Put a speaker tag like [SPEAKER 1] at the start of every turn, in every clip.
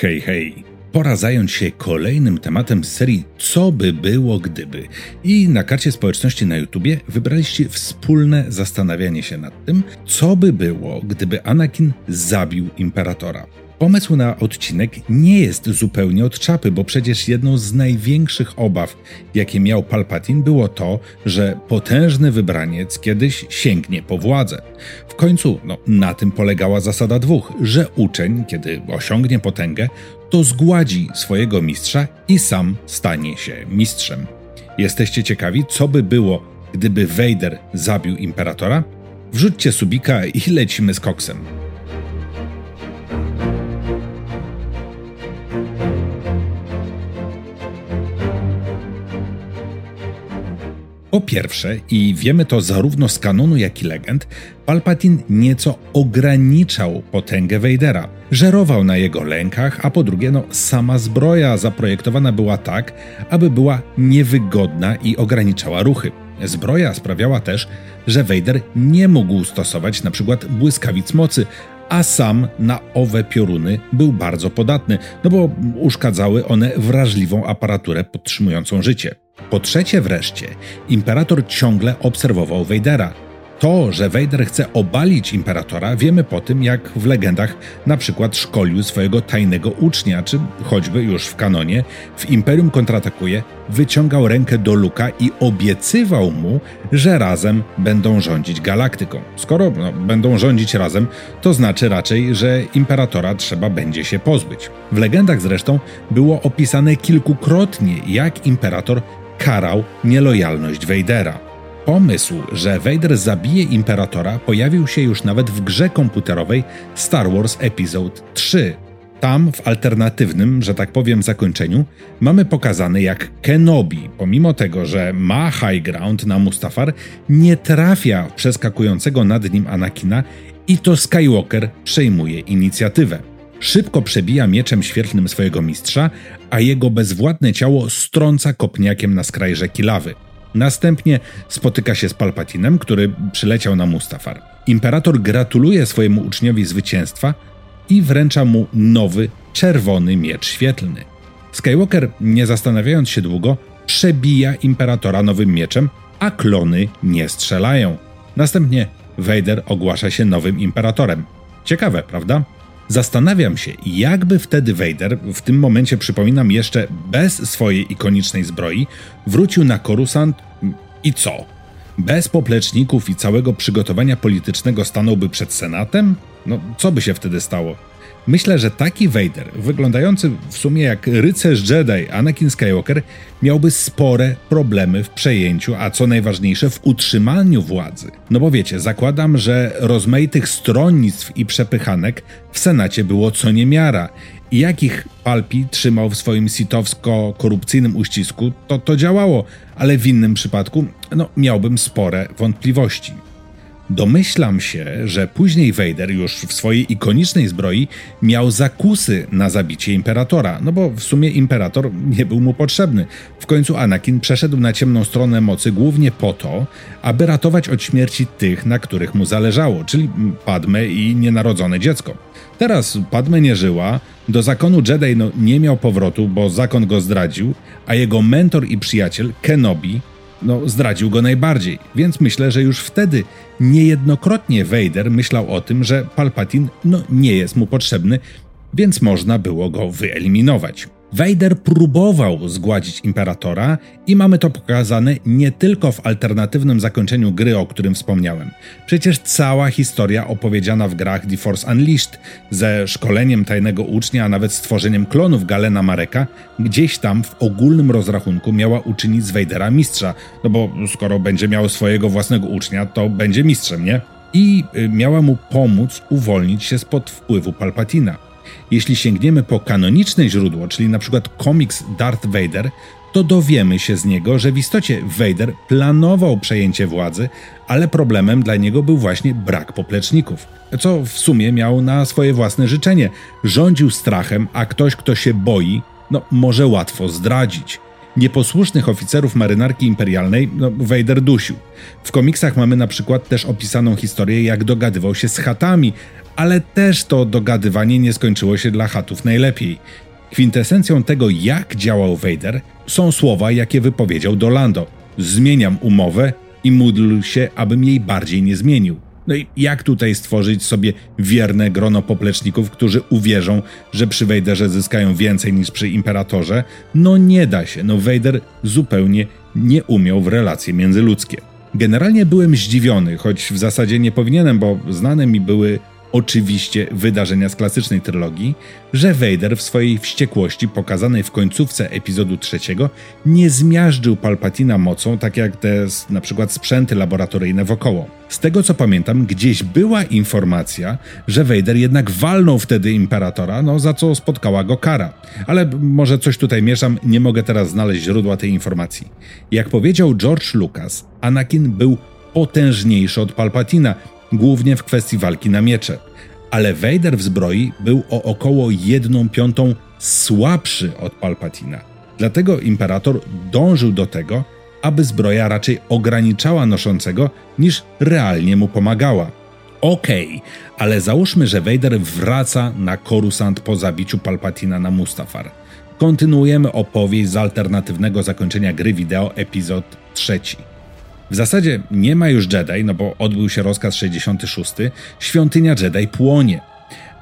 [SPEAKER 1] Hej, hej! Pora zająć się kolejnym tematem z serii Co by było gdyby? I na karcie społeczności na YouTubie wybraliście wspólne zastanawianie się nad tym, co by było, gdyby Anakin zabił imperatora. Pomysł na odcinek nie jest zupełnie od czapy, bo przecież jedną z największych obaw, jakie miał Palpatine, było to, że potężny wybraniec kiedyś sięgnie po władzę. W końcu no, na tym polegała zasada dwóch, że uczeń, kiedy osiągnie potęgę, to zgładzi swojego mistrza i sam stanie się mistrzem. Jesteście ciekawi, co by było, gdyby Vader zabił imperatora? Wrzućcie subika i lecimy z koksem. Po pierwsze, i wiemy to zarówno z kanonu, jak i legend, Palpatine nieco ograniczał potęgę Vadera. Żerował na jego lękach, a po drugie, no, sama zbroja zaprojektowana była tak, aby była niewygodna i ograniczała ruchy. Zbroja sprawiała też, że Vader nie mógł stosować np. błyskawic mocy, a sam na owe pioruny był bardzo podatny, no bo uszkadzały one wrażliwą aparaturę podtrzymującą życie. Po trzecie wreszcie, imperator ciągle obserwował Vadera. To, że Vader chce obalić imperatora, wiemy po tym, jak w legendach na przykład szkolił swojego tajnego ucznia, czy choćby już w kanonie, w Imperium kontratakuje, wyciągał rękę do Luka i obiecywał mu, że razem będą rządzić galaktyką. Skoro no, będą rządzić razem, to znaczy raczej, że imperatora trzeba będzie się pozbyć. W legendach zresztą było opisane kilkukrotnie, jak imperator karał nielojalność Vadera. Pomysł, że Vader zabije imperatora, pojawił się już nawet w grze komputerowej Star Wars Episode 3. Tam, w alternatywnym, że tak powiem, zakończeniu, mamy pokazane, jak Kenobi, pomimo tego, że ma high ground na Mustafar, nie trafia przeskakującego nad nim Anakina i to Skywalker przejmuje inicjatywę. Szybko przebija mieczem świetlnym swojego mistrza, a jego bezwładne ciało strąca kopniakiem na skraj rzeki lawy. Następnie spotyka się z Palpatinem, który przyleciał na Mustafar. Imperator gratuluje swojemu uczniowi zwycięstwa i wręcza mu nowy, czerwony miecz świetlny. Skywalker, nie zastanawiając się długo, przebija imperatora nowym mieczem, a klony nie strzelają. Następnie Vader ogłasza się nowym imperatorem. Ciekawe, prawda? Zastanawiam się, jakby wtedy Vader, w tym momencie przypominam jeszcze bez swojej ikonicznej zbroi, wrócił na Korusant i co? Bez popleczników i całego przygotowania politycznego stanąłby przed Senatem? No, co by się wtedy stało? Myślę, że taki Vader, wyglądający w sumie jak rycerz Jedi Anakin Skywalker, miałby spore problemy w przejęciu, a co najważniejsze w utrzymaniu władzy. No bo wiecie, zakładam, że rozmaitych stronnictw i przepychanek w Senacie było co niemiara i jakich Palpi trzymał w swoim sitowsko-korupcyjnym uścisku, to to działało, ale w innym przypadku no, miałbym spore wątpliwości. Domyślam się, że później Vader już w swojej ikonicznej zbroi miał zakusy na zabicie imperatora, no bo w sumie imperator nie był mu potrzebny. W końcu Anakin przeszedł na ciemną stronę mocy głównie po to, aby ratować od śmierci tych, na których mu zależało, czyli Padme i nienarodzone dziecko. Teraz Padme nie żyła, do zakonu Jedi no, nie miał powrotu, bo zakon go zdradził, a jego mentor i przyjaciel Kenobi no, zdradził go najbardziej, więc myślę, że już wtedy niejednokrotnie Vader myślał o tym, że Palpatine no, nie jest mu potrzebny, więc można było go wyeliminować. Vader próbował zgładzić imperatora i mamy to pokazane nie tylko w alternatywnym zakończeniu gry, o którym wspomniałem. Przecież cała historia opowiedziana w grach The Force Unleashed ze szkoleniem tajnego ucznia, a nawet stworzeniem klonów Galena Mareka, gdzieś tam w ogólnym rozrachunku miała uczynić z Vadera mistrza, no bo skoro będzie miał swojego własnego ucznia, to będzie mistrzem, nie? I y, miała mu pomóc uwolnić się spod wpływu Palpatina. Jeśli sięgniemy po kanoniczne źródło, czyli na przykład komiks Darth Vader, to dowiemy się z niego, że w istocie Vader planował przejęcie władzy, ale problemem dla niego był właśnie brak popleczników. Co w sumie miał na swoje własne życzenie. Rządził strachem, a ktoś, kto się boi, no może łatwo zdradzić. Nieposłusznych oficerów marynarki imperialnej no, Vader dusił. W komiksach mamy na przykład też opisaną historię, jak dogadywał się z chatami, ale też to dogadywanie nie skończyło się dla chatów najlepiej. Kwintesencją tego, jak działał Vader, są słowa, jakie wypowiedział do Lando. Zmieniam umowę i módl się, abym jej bardziej nie zmienił. No i jak tutaj stworzyć sobie wierne grono popleczników, którzy uwierzą, że przy Vaderze zyskają więcej niż przy Imperatorze? No nie da się. No Vader zupełnie nie umiał w relacje międzyludzkie. Generalnie byłem zdziwiony, choć w zasadzie nie powinienem, bo znane mi były oczywiście wydarzenia z klasycznej trylogii, że Vader w swojej wściekłości pokazanej w końcówce epizodu trzeciego nie zmiażdżył Palpatina mocą, tak jak te na przykład sprzęty laboratoryjne wokoło. Z tego co pamiętam, gdzieś była informacja, że Vader jednak walnął wtedy Imperatora, no za co spotkała go kara. Ale może coś tutaj mieszam, nie mogę teraz znaleźć źródła tej informacji. Jak powiedział George Lucas, Anakin był potężniejszy od Palpatina, głównie w kwestii walki na miecze. Ale Vader w zbroi był o około 1 piątą słabszy od Palpatina. Dlatego imperator dążył do tego, aby zbroja raczej ograniczała noszącego niż realnie mu pomagała. Okej, okay, ale załóżmy, że Vader wraca na Coruscant po zabiciu Palpatina na Mustafar. Kontynuujemy opowieść z alternatywnego zakończenia gry wideo epizod trzeci. W zasadzie nie ma już Jedi, no bo odbył się rozkaz 66, świątynia Jedi płonie.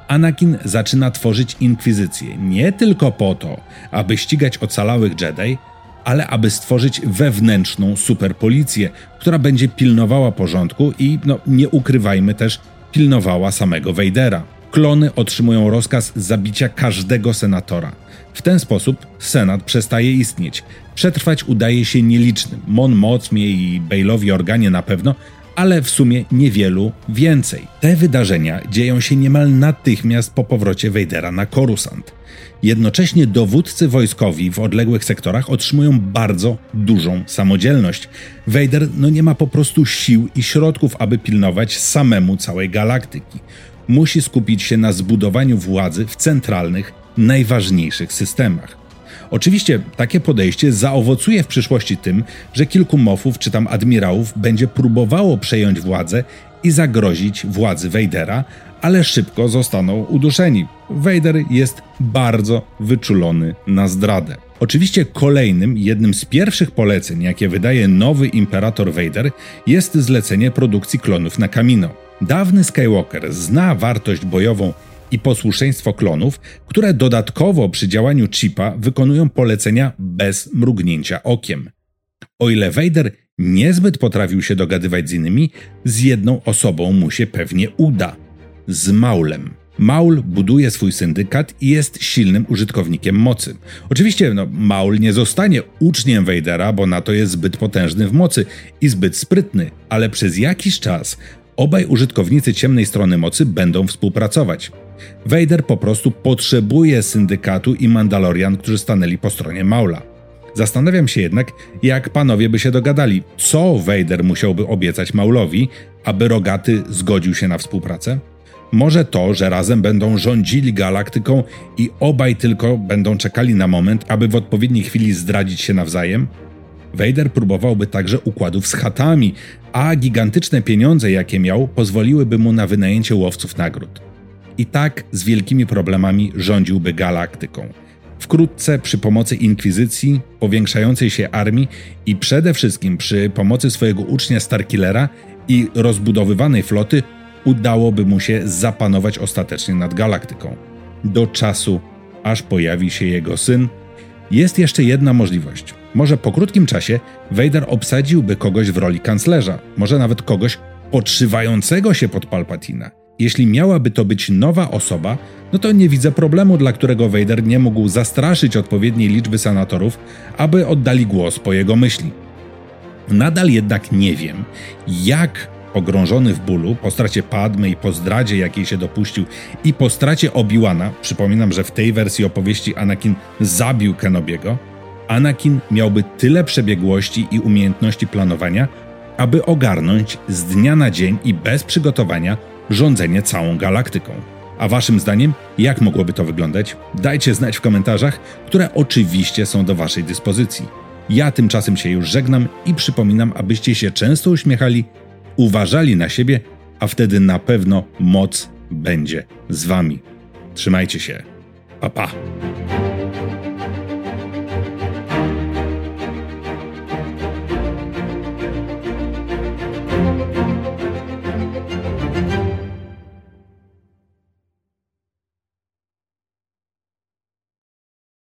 [SPEAKER 1] Anakin zaczyna tworzyć inkwizycję nie tylko po to, aby ścigać ocalałych Jedi, ale aby stworzyć wewnętrzną superpolicję, która będzie pilnowała porządku i, no nie ukrywajmy też, pilnowała samego Vadera. Klony otrzymują rozkaz zabicia każdego senatora. W ten sposób Senat przestaje istnieć. Przetrwać udaje się nielicznym. Mon Mothmie i Bailowi Organie na pewno, ale w sumie niewielu więcej. Te wydarzenia dzieją się niemal natychmiast po powrocie Vadera na Coruscant. Jednocześnie dowódcy wojskowi w odległych sektorach otrzymują bardzo dużą samodzielność. Vader no nie ma po prostu sił i środków, aby pilnować samemu całej galaktyki. Musi skupić się na zbudowaniu władzy w centralnych, najważniejszych systemach. Oczywiście takie podejście zaowocuje w przyszłości tym, że kilku mofów czy tam admirałów będzie próbowało przejąć władzę i zagrozić władzy Vadera, ale szybko zostaną uduszeni. Vader jest bardzo wyczulony na zdradę. Oczywiście kolejnym, jednym z pierwszych poleceń, jakie wydaje nowy imperator Vader, jest zlecenie produkcji klonów na Kamino. Dawny Skywalker zna wartość bojową i posłuszeństwo klonów, które dodatkowo przy działaniu chipa wykonują polecenia bez mrugnięcia okiem. O ile Vader niezbyt potrafił się dogadywać z innymi, z jedną osobą mu się pewnie uda z Maulem. Maul buduje swój syndykat i jest silnym użytkownikiem mocy. Oczywiście no, Maul nie zostanie uczniem Vadera, bo na to jest zbyt potężny w mocy i zbyt sprytny, ale przez jakiś czas obaj użytkownicy ciemnej strony mocy będą współpracować. Vader po prostu potrzebuje syndykatu i Mandalorian, którzy stanęli po stronie Maula. Zastanawiam się jednak, jak panowie by się dogadali, co Vader musiałby obiecać Maulowi, aby Rogaty zgodził się na współpracę? Może to, że razem będą rządzili galaktyką i obaj tylko będą czekali na moment, aby w odpowiedniej chwili zdradzić się nawzajem? Vader próbowałby także układów z chatami, a gigantyczne pieniądze, jakie miał, pozwoliłyby mu na wynajęcie łowców nagród. I tak z wielkimi problemami rządziłby galaktyką. Wkrótce przy pomocy inkwizycji, powiększającej się armii i przede wszystkim przy pomocy swojego ucznia Starkillera i rozbudowywanej floty udałoby mu się zapanować ostatecznie nad galaktyką. Do czasu, aż pojawi się jego syn, jest jeszcze jedna możliwość. Może po krótkim czasie Vader obsadziłby kogoś w roli kanclerza, może nawet kogoś podszywającego się pod Palpatina. Jeśli miałaby to być nowa osoba, no to nie widzę problemu, dla którego Vader nie mógł zastraszyć odpowiedniej liczby senatorów, aby oddali głos po jego myśli. Nadal jednak nie wiem, jak pogrążony w bólu po stracie Padmy i po zdradzie, jakiej się dopuścił i po stracie Obi-Wana, przypominam, że w tej wersji opowieści Anakin zabił Kenobiego, Anakin miałby tyle przebiegłości i umiejętności planowania, aby ogarnąć z dnia na dzień i bez przygotowania rządzenie całą galaktyką. A waszym zdaniem, jak mogłoby to wyglądać? Dajcie znać w komentarzach, które oczywiście są do waszej dyspozycji. Ja tymczasem się już żegnam i przypominam, abyście się często uśmiechali, uważali na siebie, a wtedy na pewno moc będzie z wami. Trzymajcie się. Pa pa.